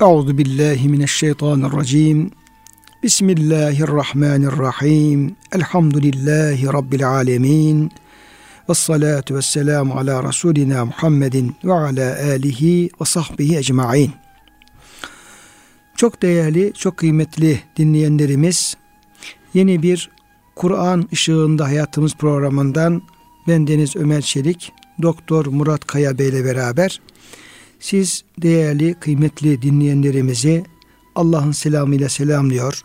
Euzu billahi mineşşeytanirracim. Bismillahirrahmanirrahim. Elhamdülillahi rabbil alamin. Ves salatu vesselamu ala rasulina Muhammedin ve ala alihi ve sahbihi ecmaîn. Çok değerli, çok kıymetli dinleyenlerimiz, yeni bir Kur'an ışığında hayatımız programından ben Deniz Ömer Çelik, Doktor Murat Kaya Bey ile beraber siz değerli, kıymetli dinleyenlerimizi Allah'ın selamıyla selamlıyor.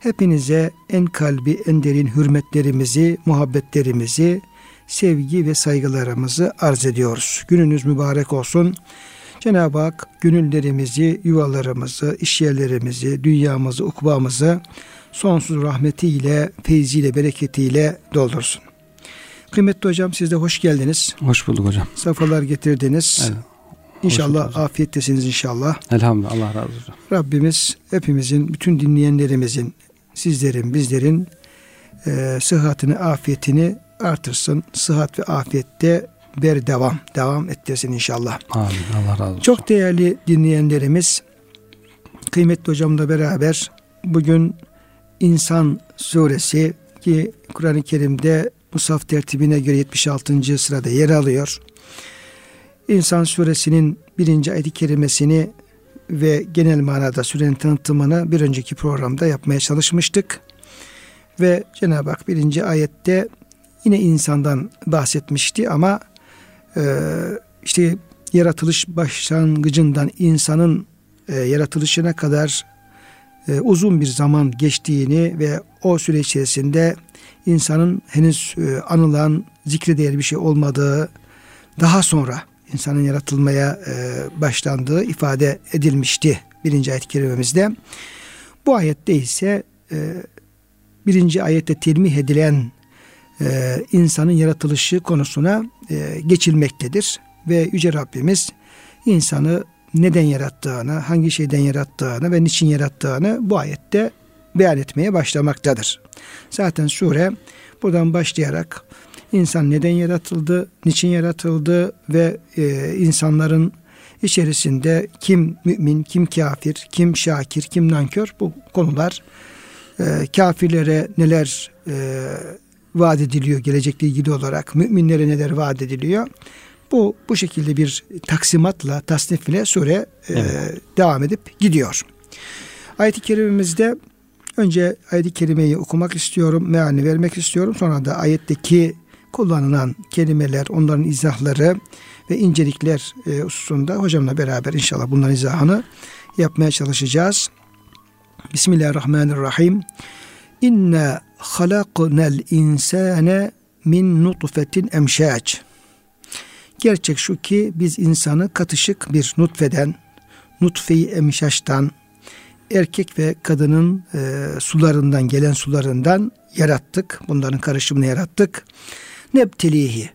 Hepinize en kalbi, en derin hürmetlerimizi, muhabbetlerimizi, sevgi ve saygılarımızı arz ediyoruz. Gününüz mübarek olsun. Cenab-ı Hak gönüllerimizi, yuvalarımızı, işyerlerimizi, dünyamızı, ukbamızı sonsuz rahmetiyle, feyziyle, bereketiyle doldursun. Kıymetli hocam siz de hoş geldiniz. Hoş bulduk hocam. Safalar getirdiniz. Evet. İnşallah afiyettesiniz inşallah. Elhamdülillah Allah razı olsun. Rabbimiz hepimizin, bütün dinleyenlerimizin, sizlerin, bizlerin e, sıhhatini, afiyetini artırsın. Sıhhat ve afiyette ber devam, devam ettirsin inşallah. Amin. Allah razı olsun. Çok değerli dinleyenlerimiz, kıymetli hocamla beraber bugün İnsan suresi ki Kur'an-ı Kerim'de Musaf tertibine göre 76. sırada yer alıyor. İnsan suresinin birinci ayet-i kerimesini ve genel manada sürenin tanıtımını bir önceki programda yapmaya çalışmıştık. Ve Cenab-ı Hak birinci ayette yine insandan bahsetmişti ama e, işte yaratılış başlangıcından insanın e, yaratılışına kadar e, uzun bir zaman geçtiğini ve o süre içerisinde insanın henüz e, anılan zikre değer bir şey olmadığı daha sonra insanın yaratılmaya e, başlandığı ifade edilmişti birinci ayet-i kerimemizde. Bu ayette ise e, birinci ayette telmih edilen e, insanın yaratılışı konusuna e, geçilmektedir. Ve Yüce Rabbimiz insanı neden yarattığını, hangi şeyden yarattığını ve niçin yarattığını bu ayette beyan etmeye başlamaktadır. Zaten sure buradan başlayarak insan neden yaratıldı, niçin yaratıldı ve e, insanların içerisinde kim mümin, kim kafir, kim şakir, kim nankör bu konular e, kafirlere neler e, vaat ediliyor gelecekle ilgili olarak, müminlere neler vaat ediliyor. Bu bu şekilde bir taksimatla, tasnif ile sure e, evet. e, devam edip gidiyor. Ayet-i kerimemizde önce ayet-i kerimeyi okumak istiyorum, mealini vermek istiyorum. Sonra da ayetteki kullanılan kelimeler, onların izahları ve incelikler e, hususunda hocamla beraber inşallah bunların izahını yapmaya çalışacağız. Bismillahirrahmanirrahim. İnne halaknel insane min nutfetin emşac. Gerçek şu ki biz insanı katışık bir nutfeden, nutfeyi emşaştan, erkek ve kadının e, sularından gelen sularından yarattık. Bunların karışımını yarattık. Nebtelihi.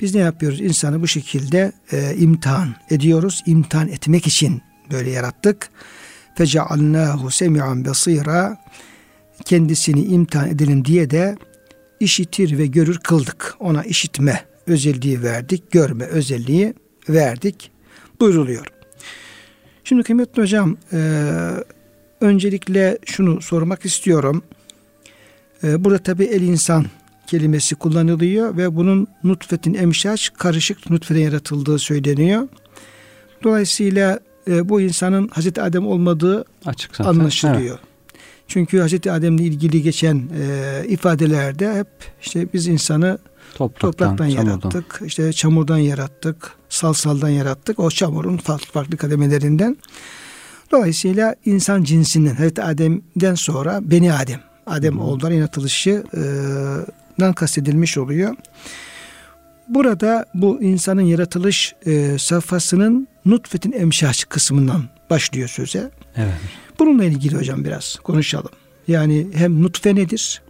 Biz ne yapıyoruz? İnsanı bu şekilde e, imtihan ediyoruz. İmtihan etmek için böyle yarattık. Fecealnahu semi'an basira. Kendisini imtihan edelim diye de işitir ve görür kıldık. Ona işitme özelliği verdik, görme özelliği verdik buyruluyor. Şimdi kıymetli hocam e, öncelikle şunu sormak istiyorum. E, burada tabi el insan kelimesi kullanılıyor ve bunun nutfetin emşaç karışık nutfeden yaratıldığı söyleniyor. Dolayısıyla e, bu insanın Hazreti Adem olmadığı Açık zaten. anlaşılıyor. Evet. Çünkü Hazreti Adem'le ilgili geçen e, ifadelerde hep işte biz insanı topraktan, topraktan yarattık. Çamurdan. İşte çamurdan yarattık, salsaldan yarattık. O çamurun farklı farklı kademelerinden. Dolayısıyla insan cinsinden Hazreti Adem'den sonra Beni Adem, Adem oğulların yaratılışı e, nan kastedilmiş oluyor. Burada bu insanın yaratılış e, safhasının nutfetin emşaç kısmından başlıyor söze. Evet. Bununla ilgili hocam biraz konuşalım. Yani hem nutfe nedir?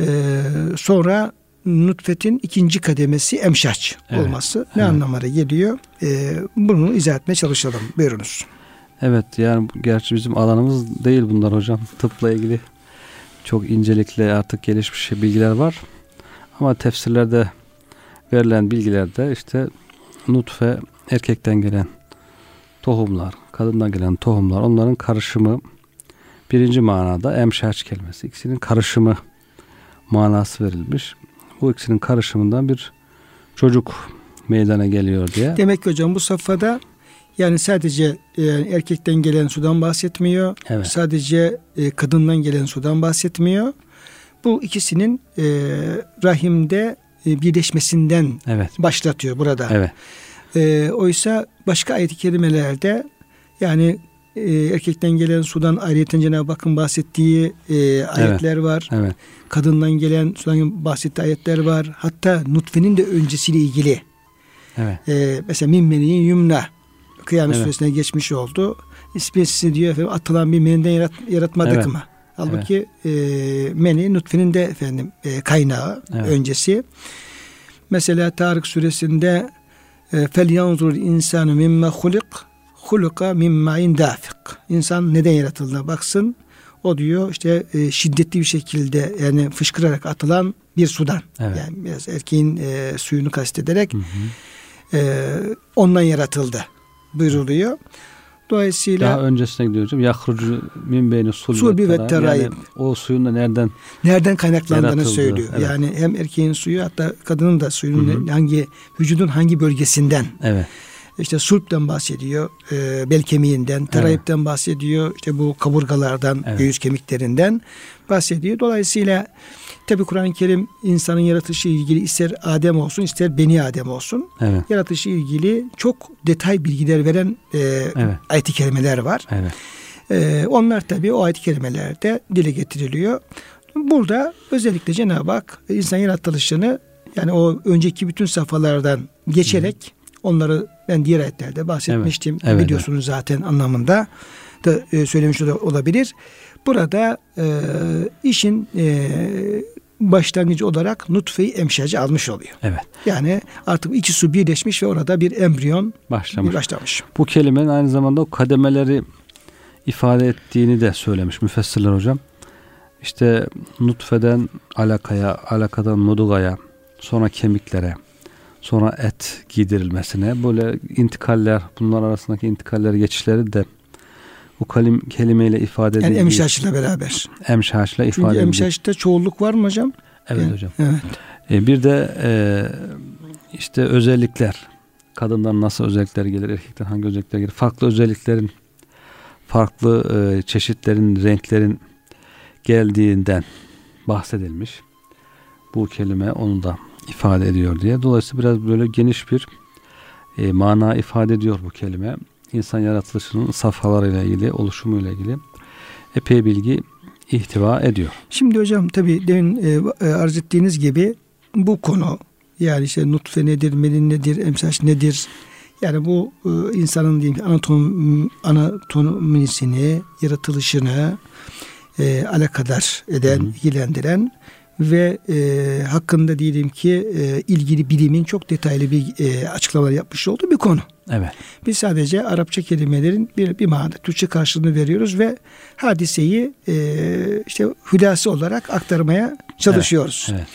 Ee, sonra nutfetin ikinci kademesi emşaç evet. olması ne evet. anlamara geliyor? Ee, bunu izah etmeye çalışalım. Buyurunuz. Evet yani gerçi bizim alanımız değil bunlar hocam. Tıpla ilgili çok incelikle artık gelişmiş bilgiler var. Ama tefsirlerde verilen bilgilerde işte nutfe erkekten gelen tohumlar, kadından gelen tohumlar onların karışımı birinci manada emşaç kelimesi. İkisinin karışımı manası verilmiş. Bu ikisinin karışımından bir çocuk meydana geliyor diye. Demek ki hocam bu safhada yani sadece e, erkekten gelen sudan bahsetmiyor. Evet. Sadece e, kadından gelen sudan bahsetmiyor. Bu ikisinin e, rahimde e, birleşmesinden Evet. başlatıyor burada. Evet. E, oysa başka ayet-i kerimelerde yani e, erkekten gelen sudan ayrıyeten Cenab-ı Hakk'ın bahsettiği e, ayetler var. Evet. Kadından gelen sudan bahsettiği ayetler var. Hatta nutfenin de öncesiyle ilgili. Evet. E, mesela min meniyin yumna Kıyamet Evet. suresine geçmiş oldu. İsmesi diyor efendim atılan bir meniden yarat, yaratmadık Evet. mı? Halbuki e, meni nutfenin de efendim e, kaynağı Evet. öncesi. Mesela Tarık suresinde e, fel yanzur insanu mimme hulik huluka min ma'in dafik. İnsan neden yaratıldığına baksın. O diyor işte e, şiddetli bir şekilde yani fışkırarak atılan bir sudan. Evet. Yani biraz erkeğin e, suyunu kastederek Hı hı. e, ondan yaratıldı buyruluyor. Dolayısıyla Daha öncesine gidiyor hocam. Yahrucu min beyni sulbi, ve terayib. Yani o suyun da nereden nereden kaynaklandığını Yaratıldı, söylüyor. evet. Yani hem erkeğin suyu hatta kadının da suyunun Hı hı. hangi vücudun hangi bölgesinden evet işte sulpten bahsediyor, e, bel kemiğinden, terayipten bahsediyor, işte bu kaburgalardan, Evet. göğüs kemiklerinden bahsediyor. Dolayısıyla tabi Kur'an-ı Kerim insanın yaratışı ilgili ister Adem olsun ister Beni Adem olsun evet yaratışı ilgili çok detay bilgiler veren e, Evet. ayet-i kerimeler var. evet Ee, onlar tabi o ayet-i kerimelerde dile getiriliyor. Burada özellikle Cenab-ı Hak insan yaratılışını yani o önceki bütün safhalardan geçerek onları ben diğer ayetlerde bahsetmiştim. Evet, evet, Biliyorsunuz zaten anlamında da e, söylemiş ola- olabilir. Burada e, işin e, başlangıcı olarak nutfe-i emşacı almış oluyor. evet Yani artık iki su birleşmiş ve orada bir embriyon başlamış. başlamış. Bu kelimenin aynı zamanda o kademeleri ifade ettiğini de söylemiş müfessirler hocam. İşte nutfeden alakaya, alakadan mudugaya, sonra kemiklere, sonra et giydirilmesine böyle intikaller, bunlar arasındaki intikaller geçişleri de bu kalim, kelimeyle ifade Yani edildiği emşaçla beraber. emşaçla ifade Çünkü emşaçta çoğulluk var mı hocam? Evet Yani- hocam. Evet. E, bir de e, işte özellikler. Kadından nasıl özellikler gelir, erkekten hangi özellikler gelir. Farklı özelliklerin, farklı e, çeşitlerin, renklerin geldiğinden bahsedilmiş. Bu kelime onu da ifade ediyor diye. Dolayısıyla biraz böyle geniş bir e, mana ifade ediyor bu kelime. İnsan yaratılışının safhalarıyla ilgili, oluşumuyla ilgili epey bilgi ihtiva ediyor. Şimdi hocam tabii demin e, e, arz ettiğiniz gibi bu konu yani işte nutfe nedir, menin nedir, emsaç nedir? Yani bu e, insanın diyeyim anatom, anatomisini, yaratılışını e, alakadar eden, hı. ilgilendiren ve e, hakkında diyelim ki e, ilgili bilimin çok detaylı bir e, açıklamalar yapmış olduğu bir konu. Evet. Biz sadece Arapça kelimelerin bir, bir manada Türkçe karşılığını veriyoruz ve hadiseyi e, işte hülası olarak aktarmaya çalışıyoruz. Evet.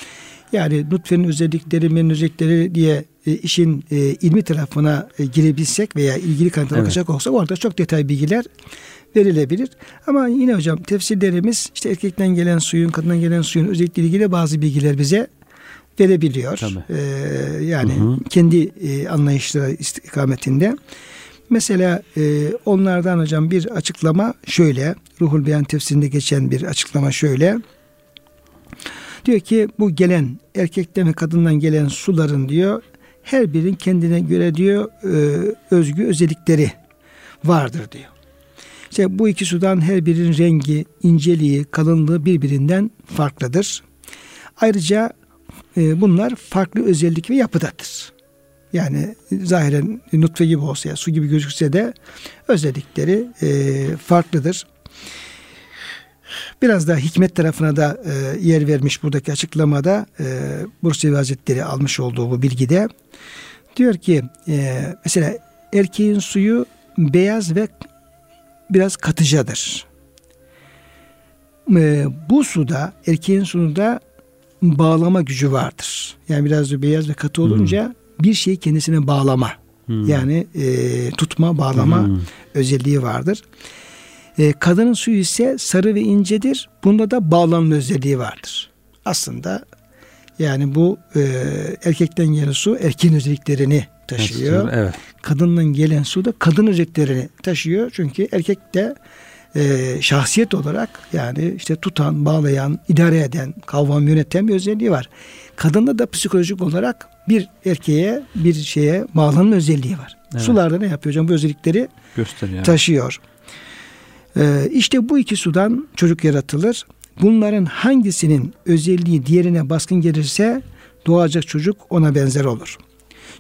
Yani nutfenin özellikleri, menin özellikleri diye e, işin e, ilmi tarafına e, girebilsek veya ilgili kaynaklara Evet. bakacak olsak orada çok detay bilgiler verilebilir. Ama yine hocam tefsirlerimiz işte erkekten gelen suyun, kadından gelen suyun özellikleriyle ilgili bazı bilgiler bize verebiliyor. Tabii. Ee, yani Hı hı. kendi e, anlayışları istikametinde. Mesela e, onlardan hocam bir açıklama şöyle. Ruhul Beyan tefsirinde geçen bir açıklama şöyle. Diyor ki bu gelen erkekten ve kadından gelen suların diyor her birinin kendine göre diyor e, özgü özellikleri vardır diyor. İşte bu iki sudan her birinin rengi, inceliği, kalınlığı birbirinden farklıdır. Ayrıca e, bunlar farklı özellik ve yapıdadır. Yani zahiren nutfe gibi olsa ya su gibi gözükse de özellikleri e, farklıdır. Biraz da hikmet tarafına da e, yer vermiş buradaki açıklamada e, Bursevi Hazretleri almış olduğu bu bilgide. Diyor ki mesela erkeğin suyu beyaz ve biraz katıcadır. Bu suda erkeğin suyunda bağlama gücü vardır. Yani biraz da beyaz ve katı olunca bir şeyi kendisine bağlama Hmm. Yani e, tutma, bağlama hmm. özelliği vardır. E, kadının suyu ise sarı ve incedir. Bunda da bağlanma özelliği vardır. Aslında yani bu e, erkekten gelen su erkeğin özelliklerini taşıyor. Evet. Kadından gelen su da kadın özelliklerini taşıyor. Çünkü erkek de e, şahsiyet olarak yani işte tutan, bağlayan, idare eden, kavram yöneten bir özelliği var. Kadında da psikolojik olarak bir erkeğe bir şeye bağlanma özelliği var. Evet. Sularda ne yapıyor hocam? Bu özellikleri Gösteriyor. taşıyor. Ee, işte bu iki sudan çocuk yaratılır. Bunların hangisinin özelliği diğerine baskın gelirse doğacak çocuk ona benzer olur.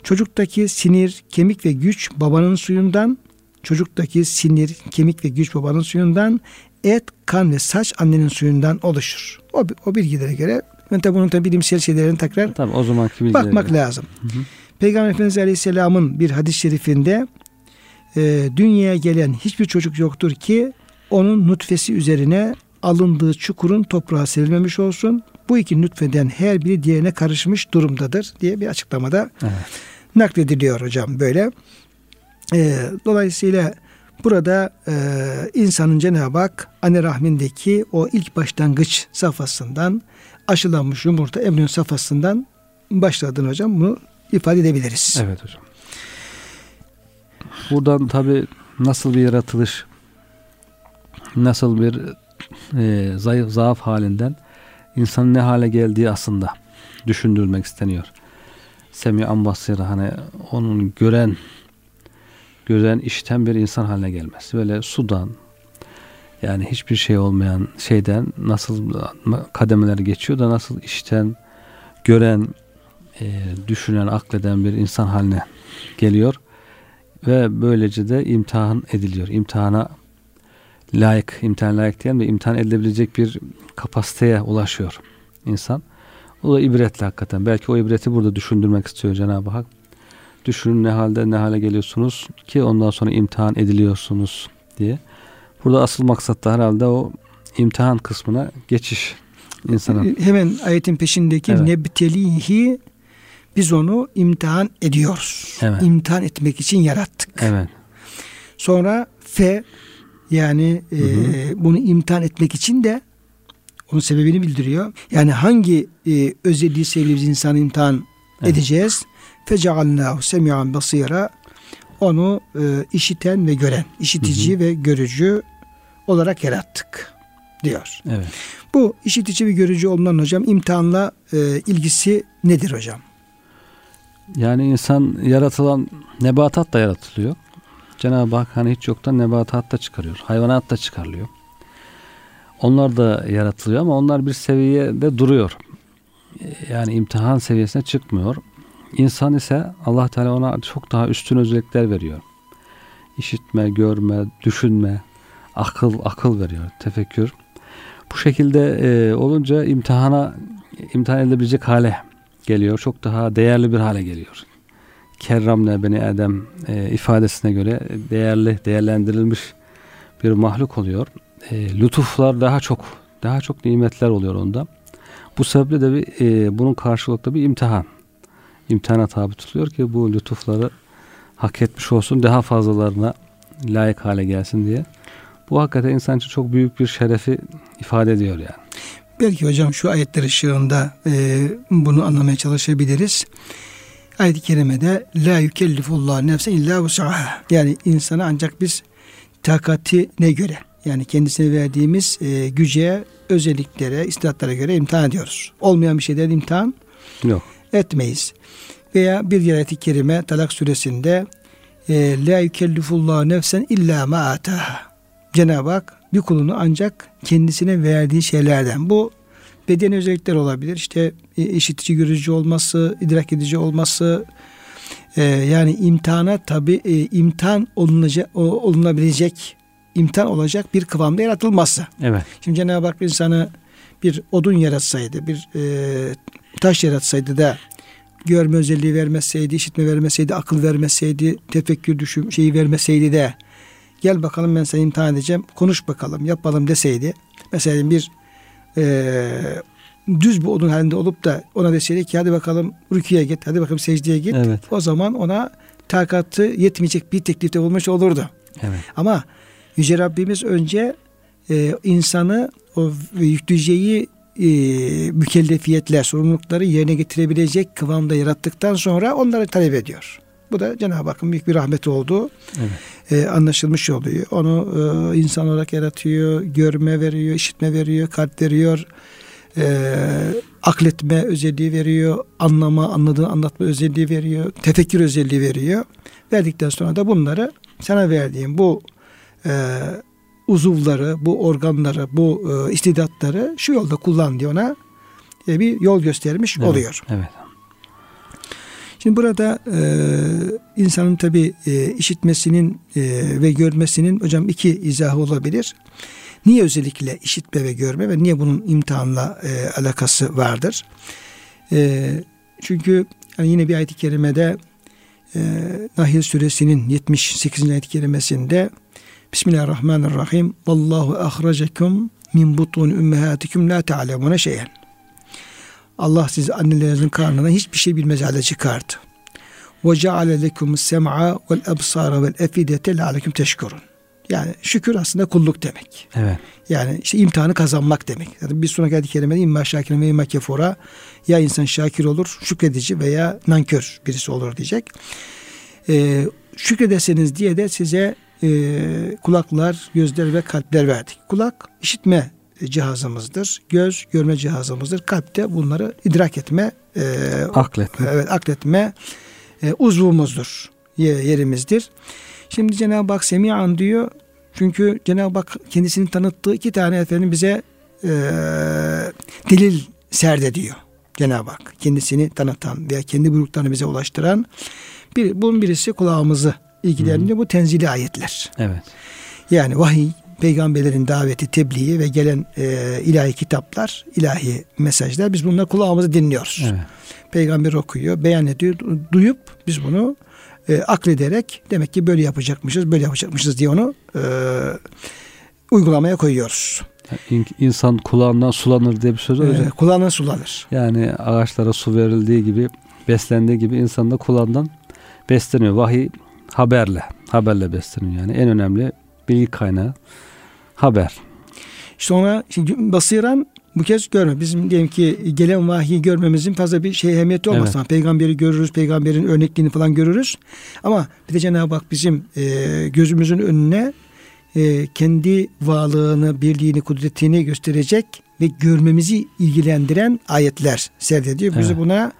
Çocuktaki sinir, kemik ve güç babanın suyundan, çocuktaki sinir, kemik ve güç babanın suyundan, et, kan ve saç annenin suyundan oluşur. O, o bilgilere göre ben tabi bunun tabi bilimsel şeylerini tekrar tabii, o zaman bakmak lazım. Hı hı. Peygamber Efendimiz Aleyhisselam'ın bir hadis-i şerifinde e, dünyaya gelen hiçbir çocuk yoktur ki onun nutfesi üzerine alındığı çukurun toprağa serilmemiş olsun. Bu iki nutfeden her biri diğerine karışmış durumdadır diye bir açıklamada evet. naklediliyor hocam böyle. E, dolayısıyla burada e, insanın Cenab-ı Hak anne rahmindeki o ilk başlangıç safhasından aşılanmış yumurta embriyon safhasından başladığını hocam bunu ifade edebiliriz. Evet hocam. Buradan tabi nasıl bir yaratılış nasıl bir e, zayıf zaaf halinden insanın ne hale geldiği aslında düşündürmek isteniyor. Semi ambasira hani onun gören gören işten bir insan haline gelmez. Böyle sudan yani hiçbir şey olmayan şeyden nasıl kademeler geçiyor da nasıl işten gören e, düşünen, akleden bir insan haline geliyor ve böylece de imtihan ediliyor. İmtihana layık, imtihan layık diyelim de imtihan edilebilecek bir kapasiteye ulaşıyor insan. O da ibretli hakikaten. Belki o ibreti burada düşündürmek istiyor Cenab-ı Hak. Düşünün ne halde ne hale geliyorsunuz ki ondan sonra imtihan ediliyorsunuz diye. Burada asıl maksat da herhalde o imtihan kısmına geçiş insanın. Hemen ayetin peşindeki evet. nebtelihi biz onu imtihan ediyoruz. Evet. İmtihan etmek için yarattık. Evet. Sonra fe yani hı hı. E, bunu imtihan etmek için de onun sebebini bildiriyor. Yani hangi e, özelliği sevdiğimiz insanı imtihan evet. edeceğiz? Fecealnahu semi'an basira onu e, işiten ve gören, işitici hı hı. ve görücü olarak yarattık diyor. Evet. Bu işitici ve görücü olmanın hocam imtihanla e, ilgisi nedir hocam? Yani insan yaratılan nebatat da yaratılıyor. Cenab-ı Hak hani hiç yoktan nebatat da çıkarıyor. Hayvanat da çıkarılıyor. Onlar da yaratılıyor ama onlar bir seviyede duruyor. Yani imtihan seviyesine çıkmıyor. İnsan ise Allah Teala ona çok daha üstün özellikler veriyor. İşitme, görme, düşünme, akıl akıl veriyor, tefekkür. Bu şekilde e, olunca imtihana imtihan edilebilecek hale geliyor. Çok daha değerli bir hale geliyor. Kerramle beni Adem e, ifadesine göre değerli, değerlendirilmiş bir mahluk oluyor. E, lütuflar daha çok, daha çok nimetler oluyor onda. Bu sebeple de bir, e, bunun karşılıklı bir imtihan. İmtihana tabi tutuluyor ki bu lütufları hak etmiş olsun, daha fazlalarına layık hale gelsin diye. Bu hakikaten insan için çok büyük bir şerefi ifade ediyor yani. Belki hocam şu ayetler ışığında e, bunu anlamaya çalışabiliriz. Ayet-i kerimede la yükellifullah nefsen illa vusaha. Yani insana ancak biz takatine göre yani kendisine verdiğimiz e, güce, özelliklere, istidatlara göre imtihan ediyoruz. Olmayan bir şeyden imtihan Yok. Etmeyiz. Veya bir ayet-i kerime Talak suresinde e, la yükellifullah nefsen illa ma ataha. Cenab-ı Hak bir kulunu ancak kendisine verdiği şeylerden. Bu beden özellikler olabilir. İşte e, işitici, görücü olması, idrak edici olması. E, yani imtihana tabi e, imtihan olunacak, olunabilecek, imtihan olacak bir kıvamda yaratılması. Evet. Şimdi Cenab-ı Hak insanı bir odun yaratsaydı, bir e, taş yaratsaydı da görme özelliği vermeseydi, işitme vermeseydi, akıl vermeseydi, tefekkür düşün şeyi vermeseydi de gel bakalım ben seni imtihan edeceğim konuş bakalım yapalım deseydi mesela bir e, düz bir odun halinde olup da ona deseydi ki hadi bakalım rüküye git hadi bakalım secdeye git evet. o zaman ona takatı yetmeyecek bir teklifte bulmuş olurdu. Evet. Ama Yüce Rabbimiz önce e, insanı o yükleyeceği e, mükellefiyetler, sorumlulukları yerine getirebilecek kıvamda yarattıktan sonra onları talep ediyor. Bu da Cenab-ı Hakk'ın büyük bir rahmeti olduğu Evet. e, anlaşılmış oluyor. Onu e, insan olarak yaratıyor, görme veriyor, işitme veriyor, kalp veriyor, e, akletme özelliği veriyor, anlama, anladığını anlatma özelliği veriyor, tefekkür özelliği veriyor. Verdikten sonra da bunları sana verdiğim bu e, uzuvları, bu organları, bu e, istidatları şu yolda kullan diye ona e, bir yol göstermiş Evet. oluyor. Evet. Şimdi burada e, insanın tabi e, işitmesinin e, ve görmesinin hocam iki izahı olabilir. Niye özellikle işitme ve görme ve niye bunun imtihanla e, alakası vardır? E, çünkü hani yine bir ayet-i kerimede e, Nahl suresinin 78. ayet-i kerimesinde Bismillahirrahmanirrahim Vallahu ahracekum min butun ümmehatikum la ta'lemune şeyen Allah sizi annelerinizin karnına hiçbir şey bilmez hale çıkardı. Ve ceale lekum sem'a vel ebsara vel efidete lealekum teşkurun. Yani şükür aslında kulluk demek. Evet. Yani işte imtihanı kazanmak demek. Yani bir sonraki ayet-i kerimede imma şakirin ve imma kefura ya insan şakir olur, şükredici veya nankör birisi olur diyecek. Ee, şükrederseniz diye de size e, kulaklar, gözler ve kalpler verdik. Kulak işitme cihazımızdır. Göz görme cihazımızdır. Kalp de bunları idrak etme, e, Akletme. evet akletme e, uzvumuzdur. ye- Yerimizdir. Şimdi Cenab-ı Hak Semi'an diyor. Çünkü Cenab-ı Hak kendisini tanıttığı iki tane efendim bize e, delil serde diyor. Cenab-ı Hak kendisini tanıtan veya kendi buyruklarını bize ulaştıran bir, bunun birisi kulağımızı ilgilendiriyor. Bu tenzili ayetler. Evet. Yani vahiy, peygamberlerin daveti, tebliği ve gelen e, ilahi kitaplar, ilahi mesajlar biz bunları kulağımızı dinliyoruz. Evet. Peygamber okuyor, beyan ediyor, du- duyup biz bunu e, aklederek demek ki böyle yapacakmışız, böyle yapacakmışız diye onu e, uygulamaya koyuyoruz. İn- İnsan kulağından sulanır diye bir söz var. E, hocam. kulağına sulanır. Yani ağaçlara su verildiği gibi beslendiği gibi insan da kulağından besleniyor. Vahiy haberle. Haberle besleniyor yani. En önemli bilgi kaynağı haber. Sonra şimdi basiran bu kez görme. Bizim diyelim ki gelen vahyi görmemizin fazla bir şey ehemmiyeti olmaz. Evet. Peygamberi görürüz, peygamberin örnekliğini falan görürüz. Ama bir de Cenab-ı Hak bizim e, gözümüzün önüne e, kendi varlığını, birliğini, kudretini gösterecek ve görmemizi ilgilendiren ayetler serdediyor. Biz de Evet. buna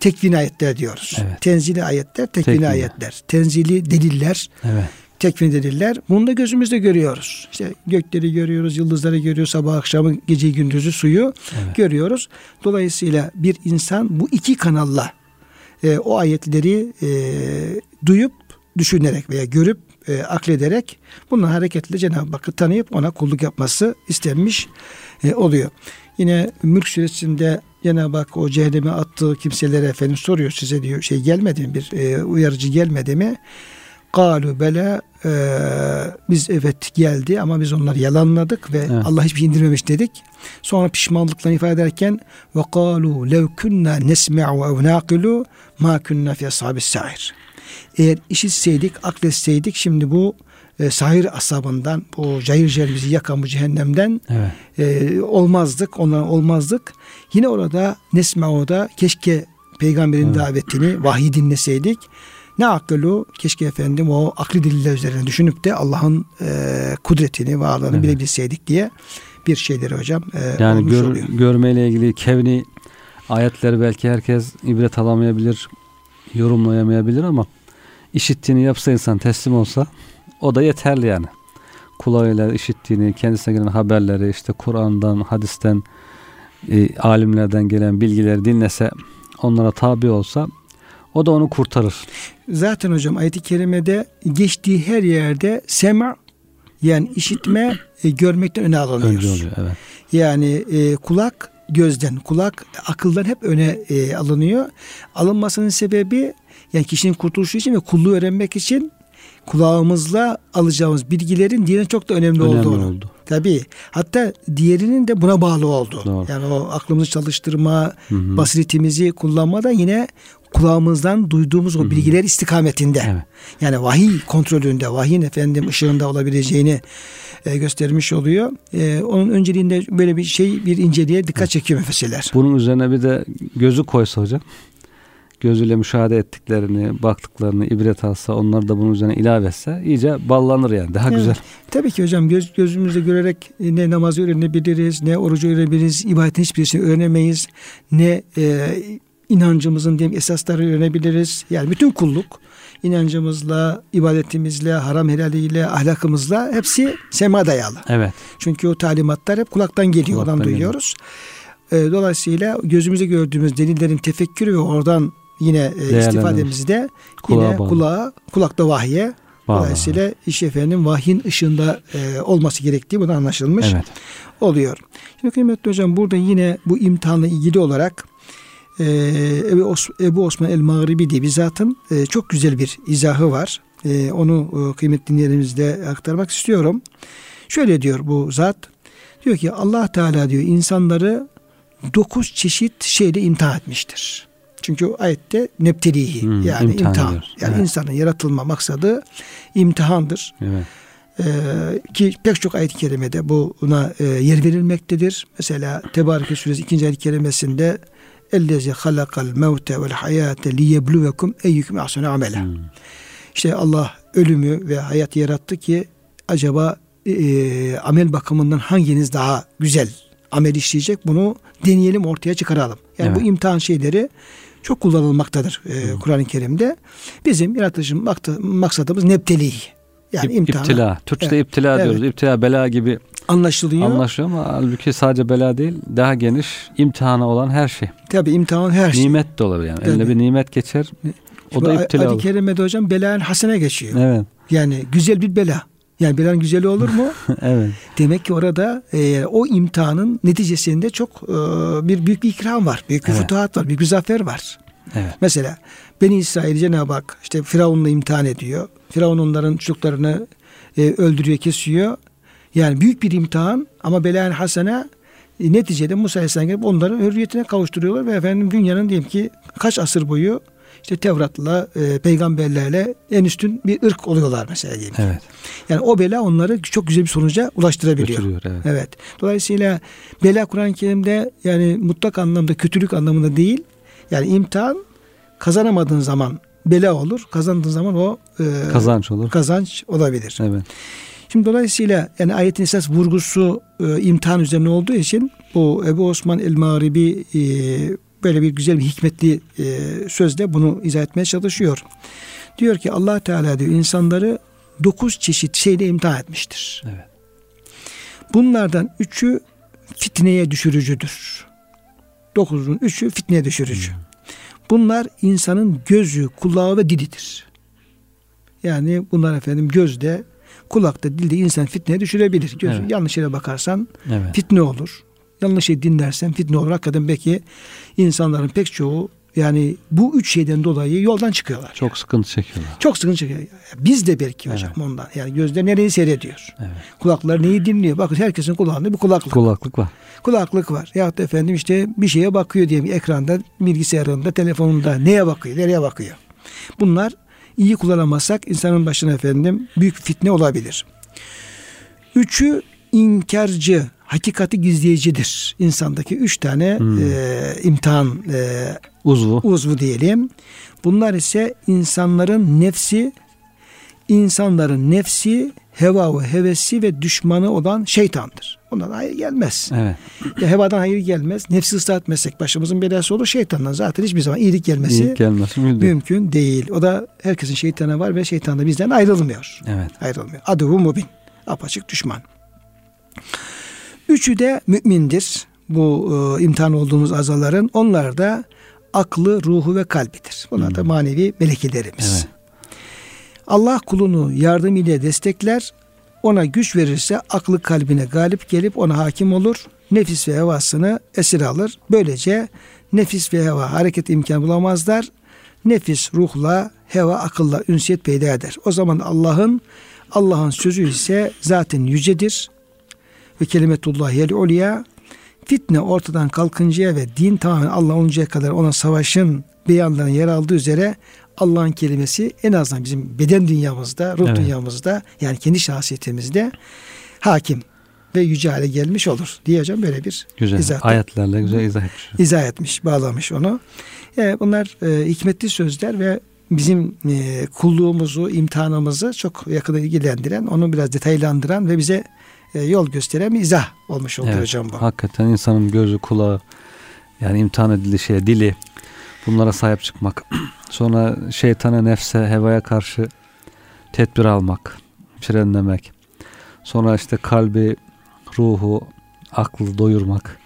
tekvin ayetler diyoruz. Evet. Tenzili ayetler, tekvini Tekvini. ayetler. Tenzili deliller, Evet. tekvin deliller. Bunu da gözümüzde görüyoruz. İşte gökleri görüyoruz, yıldızları görüyoruz, sabah akşamı, gece gündüzü suyu Evet. görüyoruz. Dolayısıyla bir insan bu iki kanalla e, o ayetleri e, duyup, düşünerek veya görüp, e, aklederek bununla hareketle Cenab-ı Hakk'ı tanıyıp ona kulluk yapması istenmiş e, oluyor. Yine Mülk suresinde Cenab-ı Hak o cehenneme attığı kimselere efendim soruyor size diyor şey gelmedi mi bir e, uyarıcı gelmedi mi? Kalu bela e, biz evet geldi ama biz onları yalanladık ve Evet. Allah hiçbir şey indirmemiş dedik. Sonra pişmanlıkla ifade ederken ve kalu lev kunna nesma'u ev naqilu ma kunna fi ashabis sair. Eğer işitseydik, akletseydik şimdi bu e, sahir asabından, bu cayır cayır bizi yakan bu cehennemden Evet. e, olmazdık, ondan olmazdık. Yine orada Nesma'o'da keşke peygamberin Evet. davetini, vahiy dinleseydik. Ne akıllı keşke efendim o akli deliller üzerine düşünüp de Allah'ın e, kudretini, varlığını Evet. bilebilseydik diye bir şeyleri hocam e, Yani olmuş gör, oluyor. görmeyle ilgili kevni ayetleri belki herkes ibret alamayabilir, yorumlayamayabilir ama işittiğini yapsa insan teslim olsa o da yeterli yani. Kulağıyla işittiğini, kendisine gelen haberleri, işte Kur'an'dan, hadisten, e, alimlerden gelen bilgileri dinlese, onlara tabi olsa o da onu kurtarır. Zaten hocam ayet-i kerimede geçtiği her yerde sema yani işitme e, görmekten öne alınıyor. Önce oluyor evet. Yani e, kulak gözden, kulak akıldan hep öne e, alınıyor. Alınmasının sebebi yani kişinin kurtuluşu için ve kulluğu öğrenmek için kulağımızla alacağımız bilgilerin diğerine çok da önemli, Önemli olduğunu. oldu. Tabii. Hatta diğerinin de buna bağlı oldu. Doğru. Yani o aklımızı çalıştırma, Hı hı. basiretimizi kullanma da yine kulağımızdan duyduğumuz o bilgiler istikametinde. Evet. Yani vahiy kontrolünde, vahyin efendim ışığında olabileceğini e, göstermiş oluyor. E, onun önceliğinde böyle bir şey bir inceliğe dikkat çekiyor müfessirler. Bunun üzerine bir de gözü koysa hocam. Gözüyle müşahede ettiklerini, baktıklarını ibret alsa, onlar da bunun üzerine ilave etse iyice ballanır yani. Daha Evet. güzel. Tabii ki hocam göz, gözümüzle görerek ne namazı öğrenebiliriz, ne orucu öğrenebiliriz, ibadetin hiçbirisini öğrenemeyiz, ne e, inancımızın diyeyim esasları öğrenebiliriz. Yani bütün kulluk inancımızla, ibadetimizle, haram helaliyle, ahlakımızla hepsi sema dayalı. Evet. Çünkü o talimatlar hep kulaktan geliyor, Kulaktan oradan duyuyoruz. E, dolayısıyla gözümüzde gördüğümüz delillerin tefekkürü ve oradan yine e, Değerlendirmiş. istifademizi de Kulağa yine bağlı. kulağa, kulakta vahye Bağlı. Dolayısıyla iş efendim vahyin ışığında e, olması gerektiği buna anlaşılmış Evet. oluyor. Şimdi kıymetli hocam burada yine bu imtihanla ilgili olarak e, Ebu, Os- Ebu Osman el-Mağribi diye bir zatın e, çok güzel bir izahı var. E, onu e, kıymetli dinleyenlerimizle aktarmak istiyorum. Şöyle diyor bu zat. Diyor ki Allah Teala diyor insanları dokuz çeşit şeyle imtihan etmiştir. Çünkü o ayette neptelihi Hmm, yani imtihan imtihan. Yani Evet. insanın yaratılma maksadı imtihandır. Evet. Ee, ki pek çok ayet-i kerimede buna e, yer verilmektedir. Mesela Tebareke suresi 2. ayet-i kerimesinde Ellezi halakal mevte vel hayate liyebluvekum eyyüküm ahsene amela. Hmm. İşte Allah ölümü ve hayatı yarattı ki acaba e, amel bakımından hanginiz daha güzel amel işleyecek bunu deneyelim ortaya çıkaralım. Yani Evet. bu imtihan şeyleri çok kullanılmaktadır e, Kur'an-ı Kerim'de. Bizim yaratılışın maksadımız nepteliği. Yani İp- imtihan İptila. Türkçe'de Evet. iptila Evet. diyoruz. İptila bela gibi anlaşılıyor. anlaşılıyor ama halbuki sadece bela değil, daha geniş imtihana olan her şey. Tabii imtihan her şey. Nimet de olabilir yani. Eline Tabii. bir nimet geçer. O da Şimdi iptila Ayet-i olur. Kerime'de hocam belanın hasene geçiyor. Evet. Yani güzel bir bela. Yani belanın güzeli olur mu? evet. Demek ki orada e, o imtihanın neticesinde çok e, bir büyük bir ikram var. Büyük bir Evet. futuhat var. Büyük bir zafer var. Evet. Mesela Beni İsrail Cenab-ı Hak işte Firavun'la imtihan ediyor. Firavun onların çocuklarını e, öldürüyor, kesiyor. Yani büyük bir imtihan ama belaen hasene e, neticede Musa Aleyhisselam gelip onların hürriyetine kavuşturuyorlar ve efendim dünyanın diyelim ki kaç asır boyu işte Tevrat'la, e, peygamberlerle en üstün bir ırk oluyorlar mesela diyelim. Evet. Yani o bela onları çok güzel bir sonuca ulaştırabiliyor. Götürüyor. Evet. Evet. Dolayısıyla bela Kur'an-ı Kerim'de yani mutlak anlamda kötülük anlamında değil. Yani imtihan kazanamadığın zaman bela olur. Kazandığın zaman o e, Kazanç olur. kazanç olabilir. Evet. Şimdi dolayısıyla yani ayetin esas vurgusu e, imtihan üzerine olduğu için bu Ebu Osman el-Mağribi e, böyle bir güzel bir hikmetli e, sözle bunu izah etmeye çalışıyor. Diyor ki Allah Teala diyor insanları dokuz çeşit şeyle imtihan etmiştir. Evet. Bunlardan üçü fitneye düşürücüdür. Dokuzun üçü fitneye düşürücü. Bunlar insanın gözü, kulağı ve dilidir. Yani bunlar efendim gözde, kulakta, dilde insan fitneye düşürebilir. Göz, Evet. Yanlış yere bakarsan Evet. fitne olur. Yanlış şey dinlersen fitne olur. Hakikaten belki insanların pek çoğu yani bu üç şeyden dolayı yoldan çıkıyorlar. Çok sıkıntı çekiyorlar. Çok sıkıntı çekiyor. Biz de belki hocam ondan. Yani gözler nereyi seyrediyor? Evet. Kulaklar neyi dinliyor? Bakın herkesin kulağında bir kulaklık. Kulaklık var. kulaklık var. Ya da efendim işte bir şeye bakıyor diyelim ekranda, bilgisayarında, telefonunda neye bakıyor, nereye bakıyor. Bunlar iyi kullanamazsak insanın başına efendim büyük fitne olabilir. Üçü inkarcı, hakikati gizleyicidir. İnsandaki üç tane Hmm. e, imtihan e, Uzvu. uzvu diyelim. Bunlar ise insanların nefsi, insanların nefsi, heva ve hevesi ve düşmanı olan şeytandır. Ondan hayır gelmez. Evet. Ya hevadan hayır gelmez. Nefsi ıslah etmezsek başımızın belası olur. Şeytandan zaten hiçbir zaman iyilik gelmesi İyi gelmesi mümkün. mümkün değil. O da herkesin şeytanı var ve şeytan da bizden ayrılmıyor. Evet. Ayrılmıyor. Aduvu mubin. Apaçık düşman. Üçü de mümindir. Bu e, imtihan olduğumuz azaların. Onlar da aklı, ruhu ve kalbidir. Bunlar da manevi melekelerimiz. Evet. Allah kulunu yardım ile destekler. Ona güç verirse aklı kalbine galip gelip ona hakim olur. Nefis ve hevasını esir alır. Böylece nefis ve heva hareket imkanı bulamazlar. Nefis ruhla, heva akılla ünsiyet peyda eder. O zaman Allah'ın Allah'ın sözü ise zaten yücedir. Ve kelimetullahi el ulya fitne ortadan kalkıncaya ve din tamamen Allah oluncaya kadar ona savaşın beyanlarının yer aldığı üzere Allah'ın kelimesi en azından bizim beden dünyamızda, ruh evet. dünyamızda yani kendi şahsiyetimizde hakim ve yüce hale gelmiş olur diyeceğim böyle bir güzel. izah. Ayetlerle güzel izah etmiş. İzah etmiş, bağlamış onu. Yani e, bunlar e, hikmetli sözler ve bizim e, kulluğumuzu, imtihanımızı çok yakından ilgilendiren, onu biraz detaylandıran ve bize e, yol gösteren bir izah olmuş oldu evet, hocam bu. Hakikaten insanın gözü, kulağı, yani imtihan edildiği şeye, dili bunlara sahip çıkmak. Sonra şeytana, nefse, hevaya karşı tedbir almak, frenlemek. Sonra işte kalbi, ruhu, aklı doyurmak,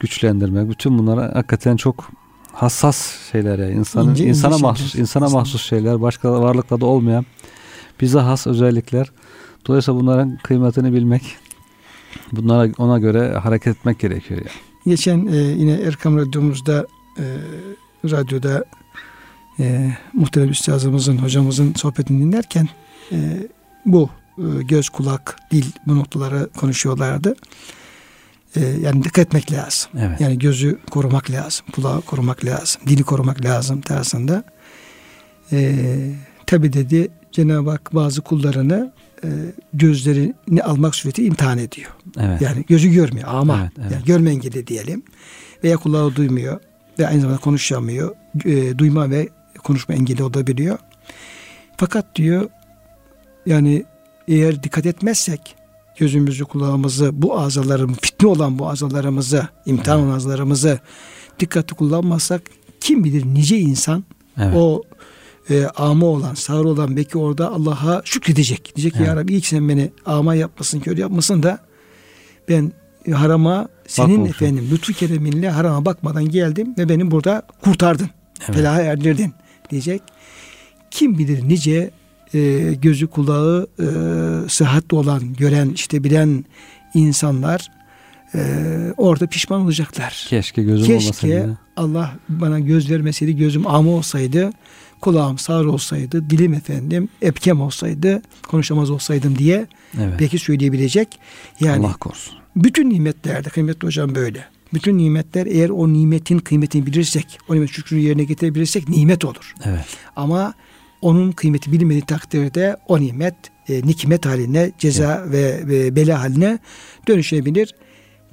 güçlendirmek. Bütün bunlar hakikaten çok hassas şeyler ya. İnsanın, ince, insana mahsus, şeyler. insana mahsus şeyler. Başka varlıklarda olmayan bize has özellikler. Dolayısıyla bunların kıymetini bilmek, bunlara ona göre hareket etmek gerekiyor yani. Geçen e, yine Erkam Radyomuzda e, radyoda e, muhterem üstazımızın, hocamızın sohbetini dinlerken e, bu e, göz, kulak, dil bu noktaları konuşuyorlardı. E, yani dikkat etmek lazım. Evet. Yani gözü korumak lazım, kulağı korumak lazım, dili korumak lazım tersinde. E, Tabi dedi Cenab-ı Hak bazı kullarını e, gözlerini almak sureti imtihan ediyor. Evet. Yani gözü görmüyor ama evet, evet. yani görme engeli diyelim veya kulağı duymuyor ve aynı zamanda konuşamıyor. E, duyma ve konuşma engeli olabiliyor. Fakat diyor yani eğer dikkat etmezsek gözümüzü kulağımızı bu azalarımı fitne olan bu azalarımızı imtihan evet. azalarımızı dikkatli kullanmazsak kim bilir nice insan evet. o e, ama olan, sağır olan belki orada Allah'a şükredecek. Diyecek ki evet. ya Rabbi ilk sen beni ama yapmasın, kör yapmasın da ben harama senin Bak efendim lütfu kereminle harama bakmadan geldim ve beni burada kurtardın. Evet. Felaha erdirdin diyecek. Kim bilir nice e, gözü kulağı e, sıhhatli olan, gören, işte bilen insanlar e, orada pişman olacaklar. Keşke gözüm Keşke olmasaydı. Allah bana göz vermeseydi, gözüm ama olsaydı, kulağım sağır olsaydı, dilim efendim epkem olsaydı, konuşamaz olsaydım diye evet. belki söyleyebilecek. Yani Allah korusun. Bütün nimetlerde kıymetli hocam böyle. Bütün nimetler eğer o nimetin kıymetini bilirsek, o nimet şükrü yerine getirebilirsek nimet olur. Evet. Ama onun kıymeti bilmediği takdirde o nimet e, nikmet haline, ceza evet. ve, ve bela haline dönüşebilir.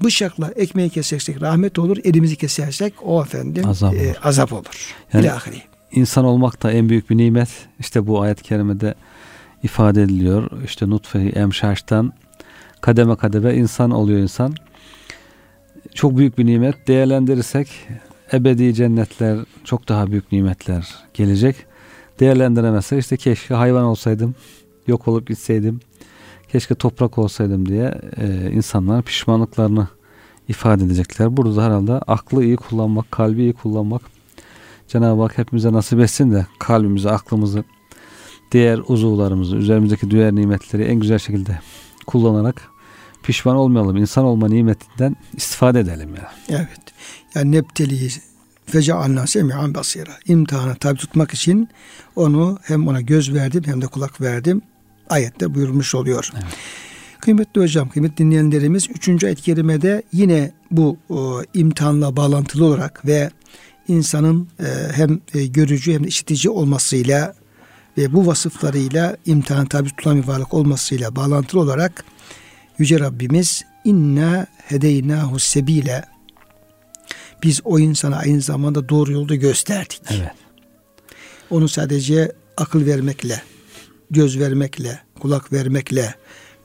Bıçakla ekmeği kesersek rahmet olur, elimizi kesersek o efendim azap, e, azap olur. Yani, İlahiri. İnsan olmak da en büyük bir nimet. İşte bu ayet-i kerimede ifade ediliyor. İşte nutfe-i emşaştan kademe kademe insan oluyor insan. Çok büyük bir nimet. Değerlendirirsek ebedi cennetler, çok daha büyük nimetler gelecek. Değerlendiremezsek işte keşke hayvan olsaydım, yok olup gitseydim, keşke toprak olsaydım diye e, insanlar pişmanlıklarını ifade edecekler. Burada herhalde aklı iyi kullanmak, kalbi iyi kullanmak Cenab-ı Hak hepimize nasip etsin de kalbimizi, aklımızı, diğer uzuvlarımızı, üzerimizdeki diğer nimetleri en güzel şekilde kullanarak pişman olmayalım. İnsan olma nimetinden istifade edelim ya. Yani. Evet. Yani nepteliği fecealna semi'an basira. İmtihana tabi tutmak için onu hem ona göz verdim hem de kulak verdim. Ayette buyurmuş oluyor. Evet. Kıymetli hocam, kıymetli dinleyenlerimiz 3. ayet kerimede yine bu o, imtihanla bağlantılı olarak ve insanın e, hem e, görücü hem de işitici olmasıyla ve bu vasıflarıyla imtihan tabi tutulan bir varlık olmasıyla bağlantılı olarak Yüce Rabbimiz inna hedeynahu sebile biz o insana aynı zamanda doğru yolda gösterdik. Evet. Onu sadece akıl vermekle, göz vermekle, kulak vermekle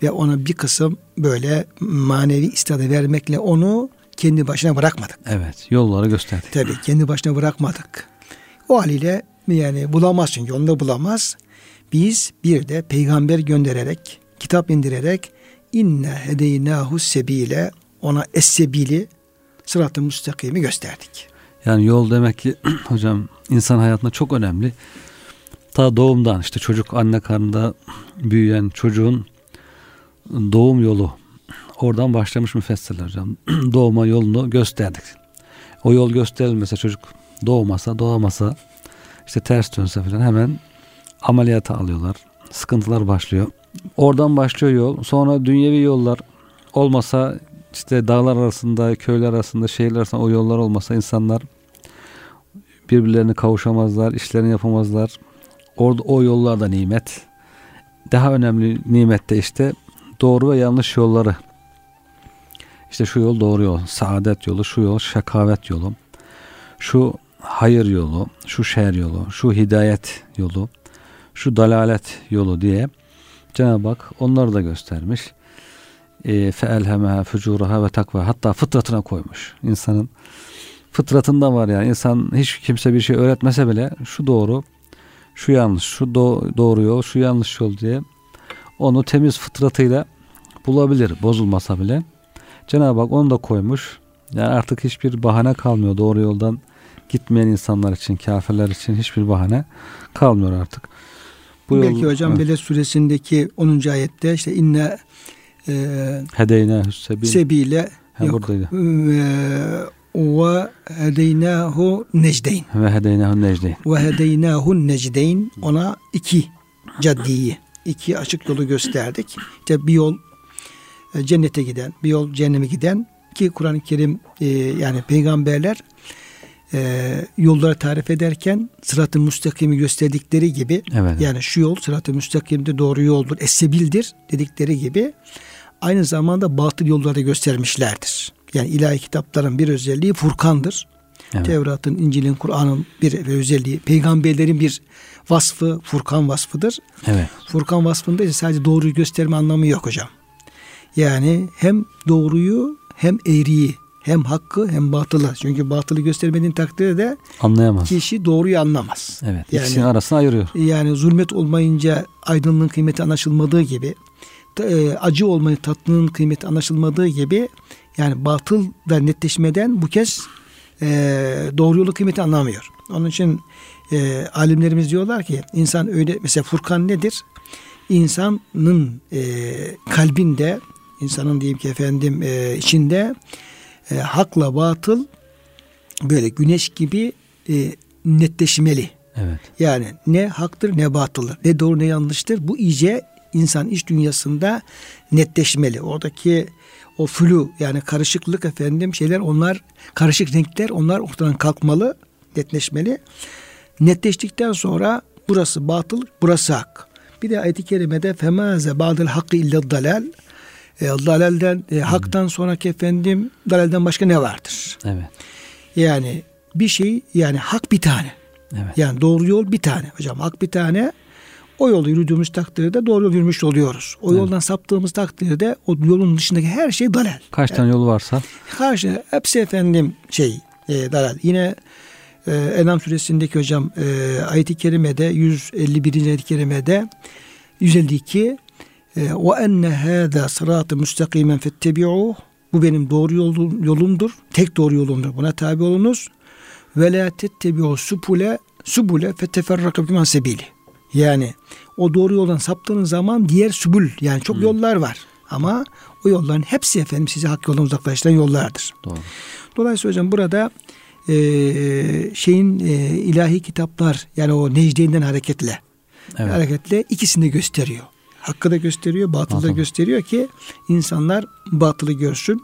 ve ona bir kısım böyle manevi istidadı vermekle onu kendi başına bırakmadık. Evet, yolları gösterdik. Tabii kendi başına bırakmadık. O haliyle yani bulamazsın, yolunda bulamaz. Biz bir de peygamber göndererek, kitap indirerek inne hedeynahu sebile ona es-sebili sırat-ı müstakimi gösterdik. Yani yol demek ki hocam insan hayatında çok önemli. Ta doğumdan işte çocuk anne karnında büyüyen çocuğun doğum yolu oradan başlamış müfessirler hocam. Doğma yolunu gösterdik. O yol gösterilmese çocuk doğmasa doğamasa işte ters dönse falan hemen ameliyata alıyorlar. Sıkıntılar başlıyor. Oradan başlıyor yol. Sonra dünyevi yollar olmasa işte dağlar arasında, köyler arasında, şehirler arasında o yollar olmasa insanlar birbirlerine kavuşamazlar, işlerini yapamazlar. Orada o yollar da nimet. Daha önemli nimet de işte doğru ve yanlış yolları. İşte şu yol doğru yol, saadet yolu, şu yol şakavet yolu, şu hayır yolu, şu şer yolu, şu hidayet yolu, şu dalalet yolu diye Cenab-ı Hak onları da göstermiş. E, feelhemeha fucuraha ve takva hatta fıtratına koymuş. İnsanın fıtratında var yani insan hiç kimse bir şey öğretmese bile şu doğru, şu yanlış, şu do- doğru yol, şu yanlış yol diye onu temiz fıtratıyla bulabilir bozulmasa bile. Cenab-ı Hak onu da koymuş. Yani artık hiçbir bahane kalmıyor doğru yoldan gitmeyen insanlar için, kafirler için hiçbir bahane kalmıyor artık. Bu Belki yol, hocam evet. Beled suresindeki 10. ayette işte inne e, hedeyne sebil sebile ha, yok. Buradaydı. Ve hedeynahu necdeyn. Ve hedeynahu necdeyn. Ve hedeynahu necdeyn. Ona iki caddiyi, iki açık yolu gösterdik. İşte bir yol cennete giden, bir yol cehenneme giden ki Kur'an-ı Kerim e, yani peygamberler e, yolları tarif ederken sırat-ı müstakimi gösterdikleri gibi evet. yani şu yol sırat-ı müstakimde doğru yoldur, esebildir dedikleri gibi aynı zamanda batıl yolları göstermişlerdir. Yani ilahi kitapların bir özelliği Furkan'dır. Evet. Tevrat'ın, İncil'in, Kur'an'ın bir özelliği, peygamberlerin bir vasfı Furkan vasfıdır. Evet. Furkan vasfında ise sadece doğruyu gösterme anlamı yok hocam. Yani hem doğruyu hem eğriyi hem hakkı hem batılı. Çünkü batılı göstermediğin takdirde de anlayamaz. Kişi doğruyu anlamaz. Evet. Yani, ikisinin arasını ayırıyor. Yani zulmet olmayınca aydınlığın kıymeti anlaşılmadığı gibi e, acı olmayı tatlının kıymeti anlaşılmadığı gibi yani batıl da netleşmeden bu kez e, doğru yolu kıymeti anlamıyor. Onun için e, alimlerimiz diyorlar ki insan öyle mesela Furkan nedir? İnsanın e, kalbinde insanın diyeyim ki efendim e, içinde e, hakla batıl böyle güneş gibi e, netleşmeli. Evet. Yani ne haktır ne batıldır, ne doğru ne yanlıştır. Bu iyice insan iç dünyasında netleşmeli. Oradaki o flu yani karışıklık efendim şeyler onlar karışık renkler onlar ortadan kalkmalı, netleşmeli. Netleştikten sonra burası batıl, burası hak. Bir de ayet-i kerimede femaze ba'del hakkı illa dalal e, dalalden, e, haktan sonraki efendim dalalden başka ne vardır? Evet. Yani bir şey yani hak bir tane. Evet. Yani doğru yol bir tane. Hocam hak bir tane. O yolu yürüdüğümüz takdirde doğru yol yürümüş oluyoruz. O evet. yoldan saptığımız takdirde o yolun dışındaki her şey dalal. Kaç yani, tane yol varsa? Karşı hepsi efendim şey e, dalal. Yine e, Enam suresindeki hocam e, ayet-i kerimede 151. ayet-i kerimede 152 ee, ve enne hâzâ sıratı müstakimen fettebi'ûh bu benim doğru yolum, yolumdur. Tek doğru yolumdur. Buna tabi olunuz. Ve la tettebi'û subule subule feteferraka biman sebili. Yani o doğru yoldan saptığınız zaman diğer subul yani çok hmm. yollar var. Ama o yolların hepsi efendim sizi hak yoldan uzaklaştıran yollardır. Doğru. Dolayısıyla hocam burada e, şeyin e, ilahi kitaplar yani o necdeyinden hareketle evet. hareketle ikisini gösteriyor. Hakkı da gösteriyor, batılı da gösteriyor ki insanlar batılı görsün,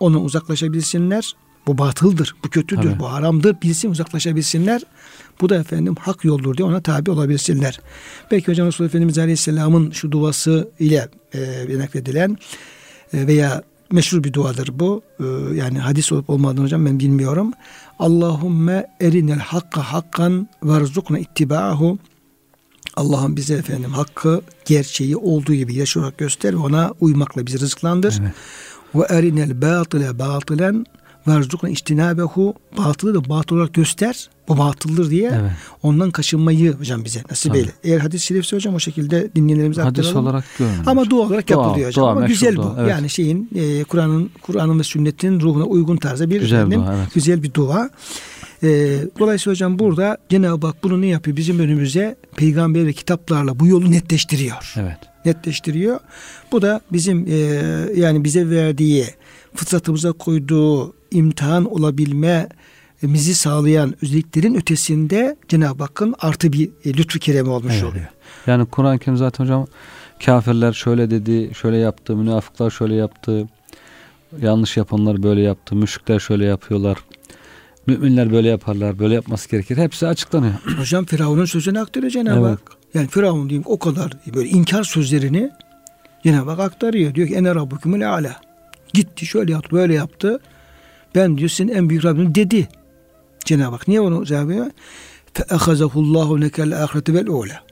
onu uzaklaşabilsinler. Bu batıldır, bu kötüdür, Tabii. bu haramdır bilsin uzaklaşabilsinler. Bu da efendim hak yoldur diye ona tabi olabilsinler. Belki Hocam Resulullah Efendimiz Aleyhisselam'ın şu duası ile e, nakledilen e, veya meşhur bir duadır bu. E, yani hadis olup olmadığını hocam ben bilmiyorum. Allahümme erinel hakka hakkan verzukna ittiba'ahu Allah'ım bize efendim hakkı, gerçeği olduğu gibi yaşayarak göster ve ona uymakla bizi rızıklandır. Ve erinel batile batılen verzukna istinabehu batılı da batıl olarak göster. Bu batıldır diye evet. ondan kaçınmayı hocam bize nasip eyle. Eğer hadis-i şerifse hocam o şekilde dinleyenlerimize hadis aktaralım. olarak görmüyoruz. Ama dua olarak dua, yapılıyor hocam. Dua, Ama güzel dua, bu. Evet. Yani şeyin e, Kur'an'ın Kur'an'ın ve sünnetin ruhuna uygun tarzda bir güzel, efendim, dua, evet. güzel bir dua. E, dolayısıyla hocam burada Cenab-ı Hak bunu ne yapıyor? Bizim önümüze peygamber ve kitaplarla bu yolu netleştiriyor. Evet. Netleştiriyor. Bu da bizim e, yani bize verdiği fıtratımıza koyduğu imtihan olabilme mizi sağlayan özelliklerin ötesinde Cenab-ı Hakk'ın artı bir e, lütfu keremi olmuş evet. oluyor. Yani Kur'an-ı Kerim zaten hocam kafirler şöyle dedi, şöyle yaptı, münafıklar şöyle yaptı. Yanlış yapanlar böyle yaptı. Müşrikler şöyle yapıyorlar. Müminler böyle yaparlar. Böyle yapması gerekir. Hepsi açıklanıyor. Hocam Firavun'un sözünü aktarıyor Cenab-ı Evet. Hak. Yani Firavun diyeyim o kadar böyle inkar sözlerini Cenab-ı Hak aktarıyor. Diyor ki ene rabbukumul ala. Gitti şöyle yaptı böyle yaptı. Ben diyor sizin en büyük Rabbim dedi. Cenab-ı Hak niye onu cevap veriyor? Fe ehazahullahu nekel ahireti vel ula.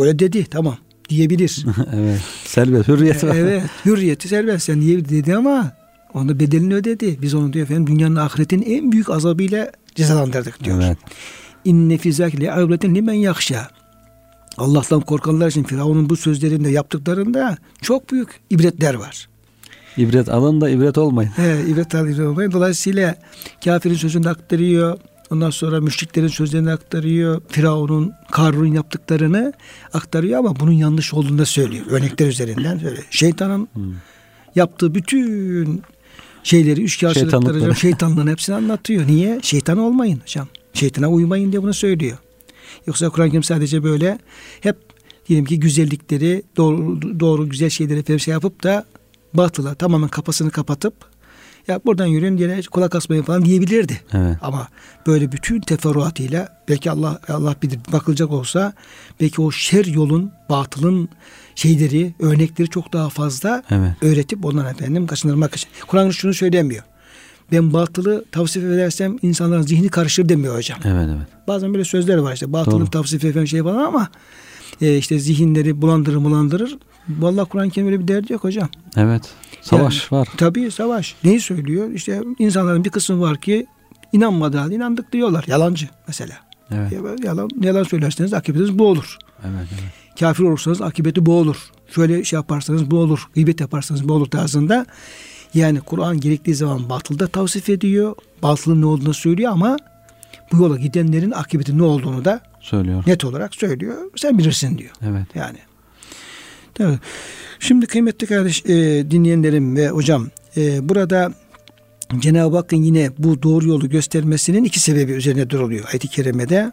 Öyle dedi tamam diyebilir. evet. Serbest. Hürriyet var. evet hürriyeti serbest sen diye dedi ama onu bedelini ödedi. Biz onu diyor efendim dünyanın ahiretin en büyük azabıyla cezalandırdık diyor. Evet. İnne fizâki li ibretin limen yakşa. Allah'tan korkanlar için Firavun'un bu sözlerinde yaptıklarında çok büyük ibretler var. İbret alın da ibret olmayın. He, ibret alıyor. Dolayısıyla kafirin sözünü aktarıyor. Ondan sonra müşriklerin sözlerini aktarıyor. Firavun'un, Karun'un yaptıklarını aktarıyor ama bunun yanlış olduğunu da söylüyor. Örnekler üzerinden söylüyor. Şeytanın Hmm. yaptığı bütün şeyleri, üç kağıtçılıkları, Şeytanlıkları. şeytanlığın hepsini anlatıyor. Niye? Şeytan olmayın hocam. Şeytana uymayın diye bunu söylüyor. Yoksa Kur'an-ı Kerim sadece böyle hep diyelim ki güzellikleri, doğru, doğru güzel şeyleri şey yapıp da batıla tamamen kafasını kapatıp ya buradan yürüyün diye kulak asmayın falan diyebilirdi. Evet. Ama böyle bütün teferruatıyla belki Allah Allah bilir bakılacak olsa belki o şer yolun, batılın şeyleri, örnekleri çok daha fazla Evet. öğretip ondan efendim kaçınırmak için. Kur'an şunu söylemiyor. Ben batılı tavsiye edersem insanların zihni karışır demiyor hocam. Evet evet. Bazen böyle sözler var işte batılı Doğru. tavsiye efendim şey falan ama e, işte zihinleri bulandırır bulandırır. Vallahi Kur'an-ı Kerim'de bir derdi yok hocam. Evet. Savaş var. Tabii savaş. Neyi söylüyor? İşte insanların bir kısmı var ki inanmadığı halde inandık diyorlar. Yalancı mesela. Evet. Yalan, yalan söylerseniz akıbetiniz bu olur. Evet. evet. Kafir olursanız akıbeti bu olur. Şöyle şey yaparsanız bu olur. Gıybet yaparsanız bu olur tarzında. Yani Kur'an gerektiği zaman batılda tavsif ediyor. Batılın ne olduğunu söylüyor ama bu yola gidenlerin akıbeti ne olduğunu da Söylüyor. net olarak söylüyor. Sen bilirsin diyor. Evet. Yani. Tabii. Şimdi kıymetli kardeş e, dinleyenlerim ve hocam e, burada Cenab-ı Hakk'ın yine bu doğru yolu göstermesinin iki sebebi üzerine duruluyor ayet-i kerimede.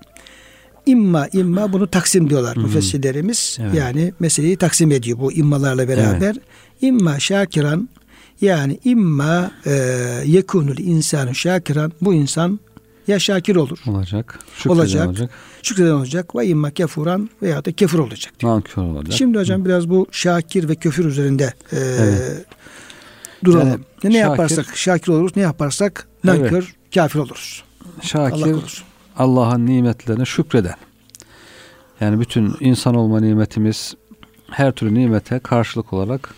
İmma imma bunu taksim diyorlar hı. müfessirlerimiz. Evet. Yani meseleyi taksim ediyor bu immalarla beraber. İmma şakiran yani imma e, yekunul insanu şakiran bu insan ya şakir olur, Olacak. Şükreden Olacak. olacak. şükreden olacak ve imma kefuran veya da kefur olacak. Nankör olacak. Şimdi hocam biraz bu şakir ve küfür üzerinde e, Evet. duralım. Yani ne şakir- yaparsak şakir oluruz, ne yaparsak nankör, kafir oluruz. Allah Şakir korusun. Allah'ın nimetlerine şükreden. Yani bütün insan olma nimetimiz her türlü nimete karşılık olarak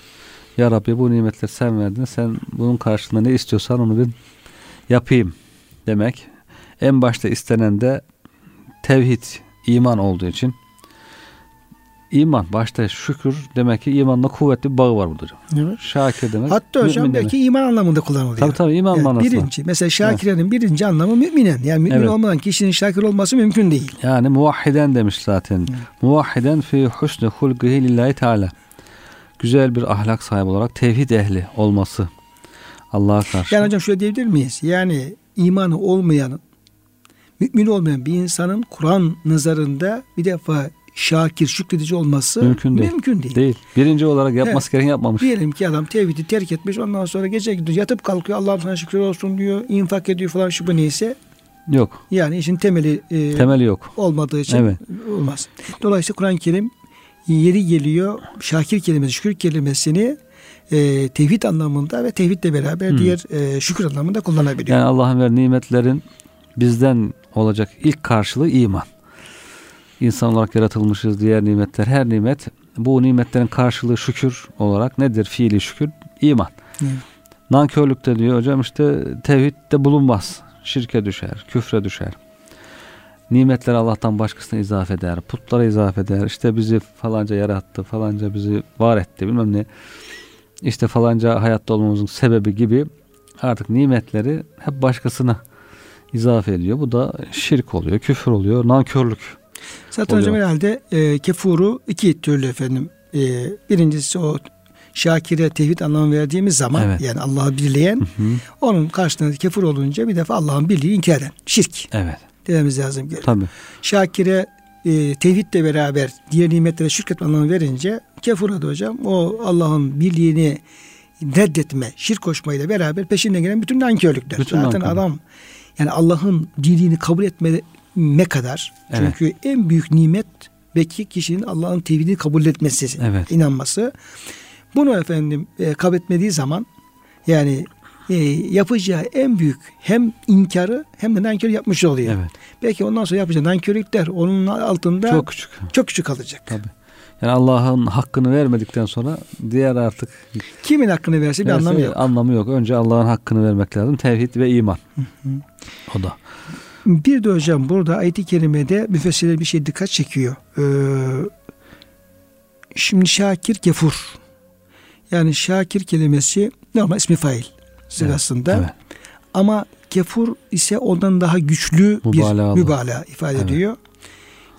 Ya Rabbi bu nimetleri sen verdin. Sen bunun karşılığında ne istiyorsan onu ben yapayım demek. En başta istenen de tevhid, iman olduğu için iman başta şükür demek ki imanla kuvvetli bir bağı var burada hocam. Evet. Şakir demek. Hatta hocam demek. belki iman anlamında kullanılıyor. Tabii tabii iman Yani manasında. birinci, mesela şakirenin birinci anlamı müminen. Yani mümin Evet. olmadan kişinin şakir olması mümkün değil. Yani muvahhiden demiş zaten. Muvahhiden fi husni hulkihi lillahi teala. Güzel bir ahlak sahibi olarak tevhid ehli olması Allah'a karşı. Yani hocam şöyle diyebilir miyiz? Yani imanı olmayan, mümin olmayan bir insanın Kur'an nazarında bir defa şakir, şükredici olması Mümkün değil. Mümkün değil. değil. Birinci olarak yapması gereken yapmamış. Diyelim ki adam tevhidi terk etmiş ondan sonra gece gidiyor yatıp kalkıyor Allah'ım sana şükür olsun diyor infak ediyor falan şu bu neyse Yok. yani işin temeli e, Temeli yok. olmadığı için Evet. olmaz. Dolayısıyla Kur'an-ı Kerim yeri geliyor şakir kelimesi şükür kelimesini e, tevhid anlamında ve tevhidle beraber Hmm. diğer e, şükür anlamında kullanabiliyor. Yani Allah'ın verdiği nimetlerin bizden olacak ilk karşılığı iman. İnsan olarak yaratılmışız diğer nimetler. Her nimet bu nimetlerin karşılığı şükür olarak nedir? Fiili şükür. iman. Evet. Nankörlükte diyor hocam işte tevhidde bulunmaz. Şirke düşer, küfre düşer. Nimetleri Allah'tan başkasına izafe eder. Putlara izafe eder. İşte bizi falanca yarattı, falanca bizi var etti bilmem ne. İşte falanca hayatta olmamızın sebebi gibi artık nimetleri hep başkasına izafe ediyor. Bu da şirk oluyor, küfür oluyor, nankörlük. Zaten hocam oluyor. herhalde e, kefuru iki türlü efendim. E, birincisi o şakire tevhid anlamı verdiğimiz zaman Evet. yani Allah'ı birleyen Hı hı. onun karşılığında kefur olunca bir defa Allah'ın birliği inkar eden şirk Evet, dememiz lazım. geliyor. tabii. Şakire e, tevhidle beraber diğer nimetlere şirk etme anlamı verince kefur adı hocam. O Allah'ın birliğini reddetme, şirk koşmayla beraber peşinden gelen bütün nankörlükler. Bütün Zaten nankörlük. adam yani Allah'ın dinini kabul etme ne kadar? Evet. Çünkü en büyük nimet belki kişinin Allah'ın tevhidini kabul etmesi, Evet. inanması. Bunu efendim e, kabul etmediği zaman yani e, yapacağı en büyük hem inkarı hem de nankör yapmış oluyor. Evet. Belki ondan sonra yapacağı nankörlükler onun altında Çok küçük. çok küçük kalacak. Tabii. Yani Allah'ın hakkını vermedikten sonra diğer artık Kimin hakkını verse bir anlamı yok. Anlamı yok. Önce Allah'ın hakkını vermek lazım. Tevhid ve iman. O da. Bir de hocam burada ayet-i kerimede müfessirler bir şey dikkat çekiyor. Ee, şimdi şakir kefur. Yani şakir kelimesi normal ismi fail sırasında. Evet. Ama kefur ise ondan daha güçlü Mübalağalı. bir mübalağa ifade Evet. ediyor.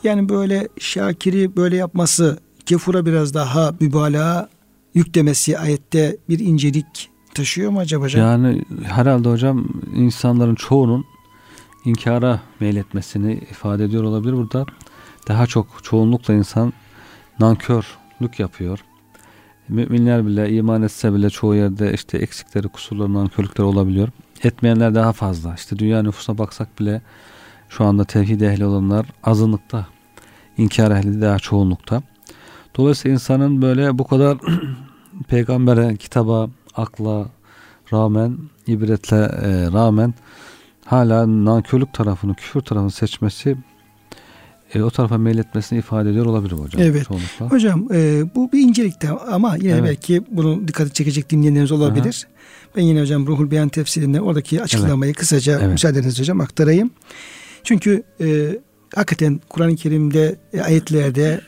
Yani böyle şakiri böyle yapması kefura biraz daha mübalağa yüklemesi ayette bir incelik taşıyor mu acaba hocam? Yani herhalde hocam insanların çoğunun inkara meyletmesini ifade ediyor olabilir burada. Daha çok çoğunlukla insan nankörlük yapıyor. Müminler bile iman etse bile çoğu yerde işte eksikleri, kusurları, nankörlükleri olabiliyor. Etmeyenler daha fazla. İşte dünya nüfusuna baksak bile şu anda tevhid ehli olanlar azınlıkta. İnkar ehli daha çoğunlukta. Dolayısıyla insanın böyle bu kadar peygambere, kitaba, akla rağmen, ibretle e, rağmen hala nankörlük tarafını, küfür tarafını seçmesi e, o tarafa meyletmesini ifade ediyor olabilir hocam. Evet. Çoğunlukla. Hocam e, bu bir incelikte ama yine Evet. belki bunu dikkati çekecek dinleyenleriniz olabilir. Ben yine hocam Ruhul Beyan tefsirinde oradaki açıklamayı kısaca Evet. müsaadenizle hocam aktarayım. Çünkü e, hakikaten Kur'an-ı Kerim'de e, ayetlerde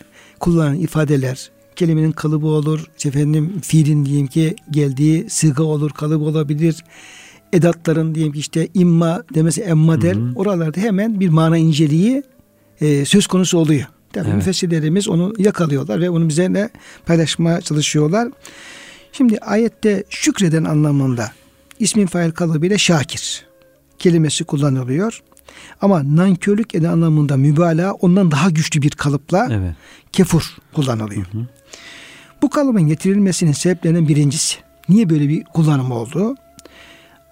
kullanılan ifadeler kelimenin kalıbı olur, efendim fiilin diyeyim ki geldiği sıga olur, kalıbı olabilir. Edatların diyelim ki işte imma demesi emma der. Hı hı. Oralarda hemen bir mana inceliği e, söz konusu oluyor. Tabii Evet. müfessirlerimiz onu yakalıyorlar ve onu bizlerle paylaşmaya çalışıyorlar. Şimdi ayette şükreden anlamında ismin fail kalıbıyla şakir kelimesi kullanılıyor. Ama nankörlük eden anlamında mübalağa ondan daha güçlü bir kalıpla Evet. kefur kullanılıyor. Hı hı. Bu kalıbın getirilmesinin sebeplerinden birincisi. Niye böyle bir kullanım oldu?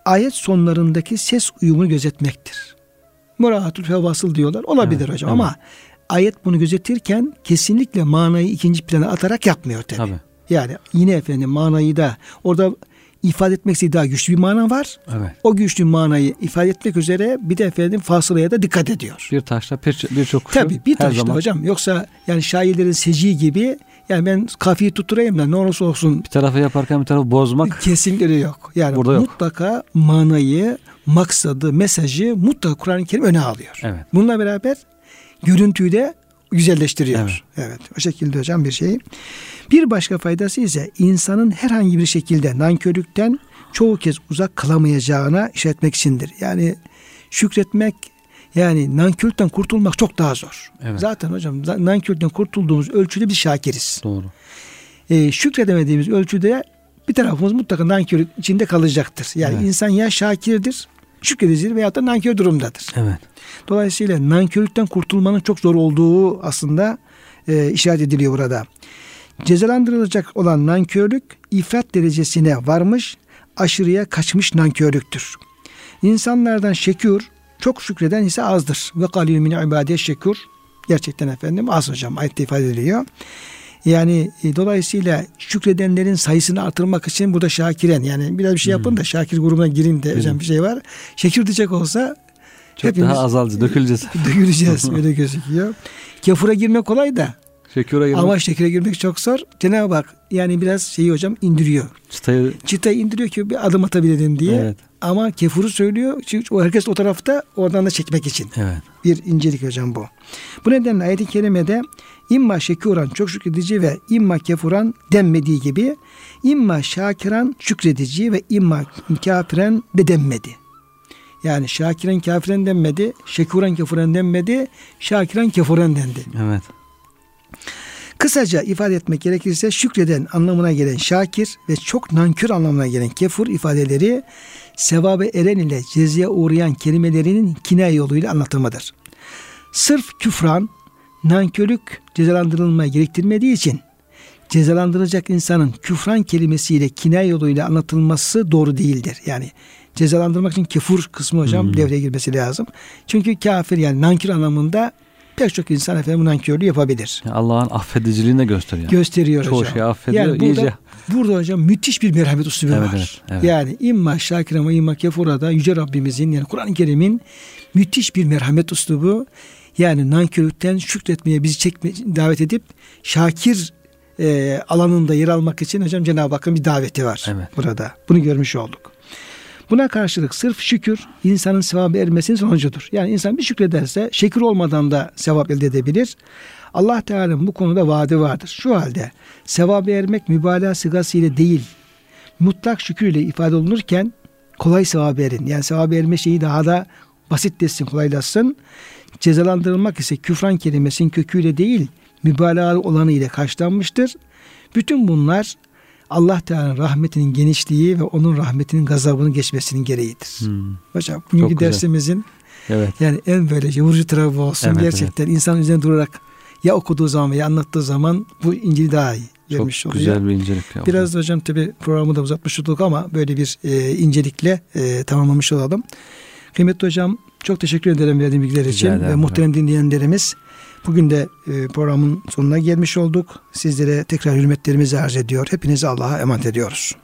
Ayet sonlarındaki ses uyumunu gözetmektir. Murahatül fevasıl diyorlar. Olabilir Evet, hocam evet. ama ayet bunu gözetirken kesinlikle manayı ikinci plana atarak yapmıyor tabii. Tabii. Yani yine efendim manayı da orada ifade etmek istediği daha güçlü bir mana var. Evet. O güçlü manayı ifade etmek üzere bir de efendim fasılaya da dikkat ediyor. Bir taşla bir- birçok kuşu Tabii bir taşla zaman hocam. Yoksa yani şairlerin seci gibi yani ben kafiyi tutturayım da ne olursa olsun bir tarafı yaparken bir tarafı bozmak kesinlikle yok. Yani Burada yok. mutlaka manayı, maksadı, mesajı mutlaka Kur'an-ı Kerim öne alıyor. Evet. Bununla beraber görüntüyü de güzelleştiriyor. Evet. Evet. O şekilde hocam bir şey. Bir başka faydası ise insanın herhangi bir şekilde nankörlükten çoğu kez uzak kalamayacağına işaret etmek içindir. Yani şükretmek yani nankörlükten kurtulmak çok daha zor. Evet. Zaten hocam nankörlükten kurtulduğumuz ölçüde biz şakiriz. doğru. Ee, şükredemediğimiz ölçüde bir tarafımız mutlaka nankörlük içinde kalacaktır. Yani Evet. insan ya şakirdir, şükredicidir veyahut da nankör durumdadır. Evet. Dolayısıyla nankörlükten kurtulmanın çok zor olduğu aslında e, işaret ediliyor burada. Cezalandırılacak olan nankörlük ifrat derecesine varmış, aşırıya kaçmış nankörlüktür. İnsanlardan şekür, çok şükreden ise azdır. Ve kalil min ibadiye şekür. Gerçekten efendim az hocam ayette ifade ediliyor. Yani e, dolayısıyla şükredenlerin sayısını artırmak için burada şakiren yani biraz bir şey yapın da şakir grubuna girin de hocam bir şey var. Şekür diyecek olsa Çok Hepimiz- daha azalcı, döküleceğiz. döküleceğiz öyle gözüküyor. Kefura girmek kolay da Şekure girmek, ama şekere girmek çok zor. Cenab-ı Hak yani biraz şeyi hocam indiriyor. çıtayı Çıtayı indiriyor ki bir adım atabilelim diye. Evet. Ama kefuru söylüyor. Çünkü o herkes o tarafta oradan da çekmek için. Evet. Bir incelik hocam bu. Bu nedenle ayet-i kerimede imma şekuran çok şükredici ve imma kefuran denmediği gibi imma şakiran şükredici ve imma kafiren de denmedi. Yani şakiren kafiren denmedi, şekuran kefuran denmedi, şakiran kefuran dendi. Evet. Kısaca ifade etmek gerekirse şükreden anlamına gelen şakir ve çok nankör anlamına gelen kefur ifadeleri sevabı eren ile cezaya uğrayan kelimelerinin kinaye yoluyla anlatılmadır. Sırf küfran nankörlük cezalandırılmaya gerektirmediği için cezalandırılacak insanın küfran kelimesiyle kinaye yoluyla anlatılması doğru değildir. Yani cezalandırmak için kefur kısmı hocam hmm. devreye girmesi lazım. Çünkü kafir yani nankir anlamında pek çok insan efendim nankörlüğü yapabilir. Yani Allah'ın affediciliğini de gösteriyor. Gösteriyor Çoğu hocam. şey affediyor. Yani burada, iyice. burada hocam müthiş bir merhamet usulü Evet, var. evet, evet. Yani imma şakire ve imma kefurada Yüce Rabbimizin yani Kur'an-ı Kerim'in müthiş bir merhamet uslubu yani nankörlükten şükretmeye bizi çekme, davet edip şakir e, alanında yer almak için hocam Cenab-ı Hakk'ın bir daveti var Evet. burada. Bunu görmüş olduk. Buna karşılık sırf şükür insanın sevabı ermesinin sonucudur. Yani insan bir şükrederse şekir olmadan da sevap elde edebilir. Allah Teala'nın bu konuda vaadi vardır. Şu halde sevabı ermek mübalağa sigası ile değil, mutlak şükür ile ifade olunurken kolay sevabı erin. Yani sevabı erme şeyi daha da basitleşsin, kolaylaşsın. Cezalandırılmak ise küfran kelimesinin köküyle değil, mübalağa olanı ile karşılanmıştır. Bütün bunlar Allah Teala'nın rahmetinin genişliği ve onun rahmetinin gazabını geçmesinin gereğidir. Hmm. Hocam bugünkü dersimizin Evet. yani en böyle vurucu tarafı olsun. Evet, Gerçekten insan üzerine durarak ya okuduğu zaman veya anlattığı zaman bu İncil'i daha iyi görmüş Çok oluyor. güzel bir incelik. yaptın. Biraz da hocam tabi programı da uzatmış olduk ama böyle bir e, incelikle e, tamamlamış olalım. Kıymetli hocam çok teşekkür ederim verdiğin bilgiler Rica için ve muhterem dinleyenlerimiz. Bugün de e, programın sonuna gelmiş olduk. Sizlere tekrar hürmetlerimizi arz ediyor. Hepinizi Allah'a emanet ediyoruz.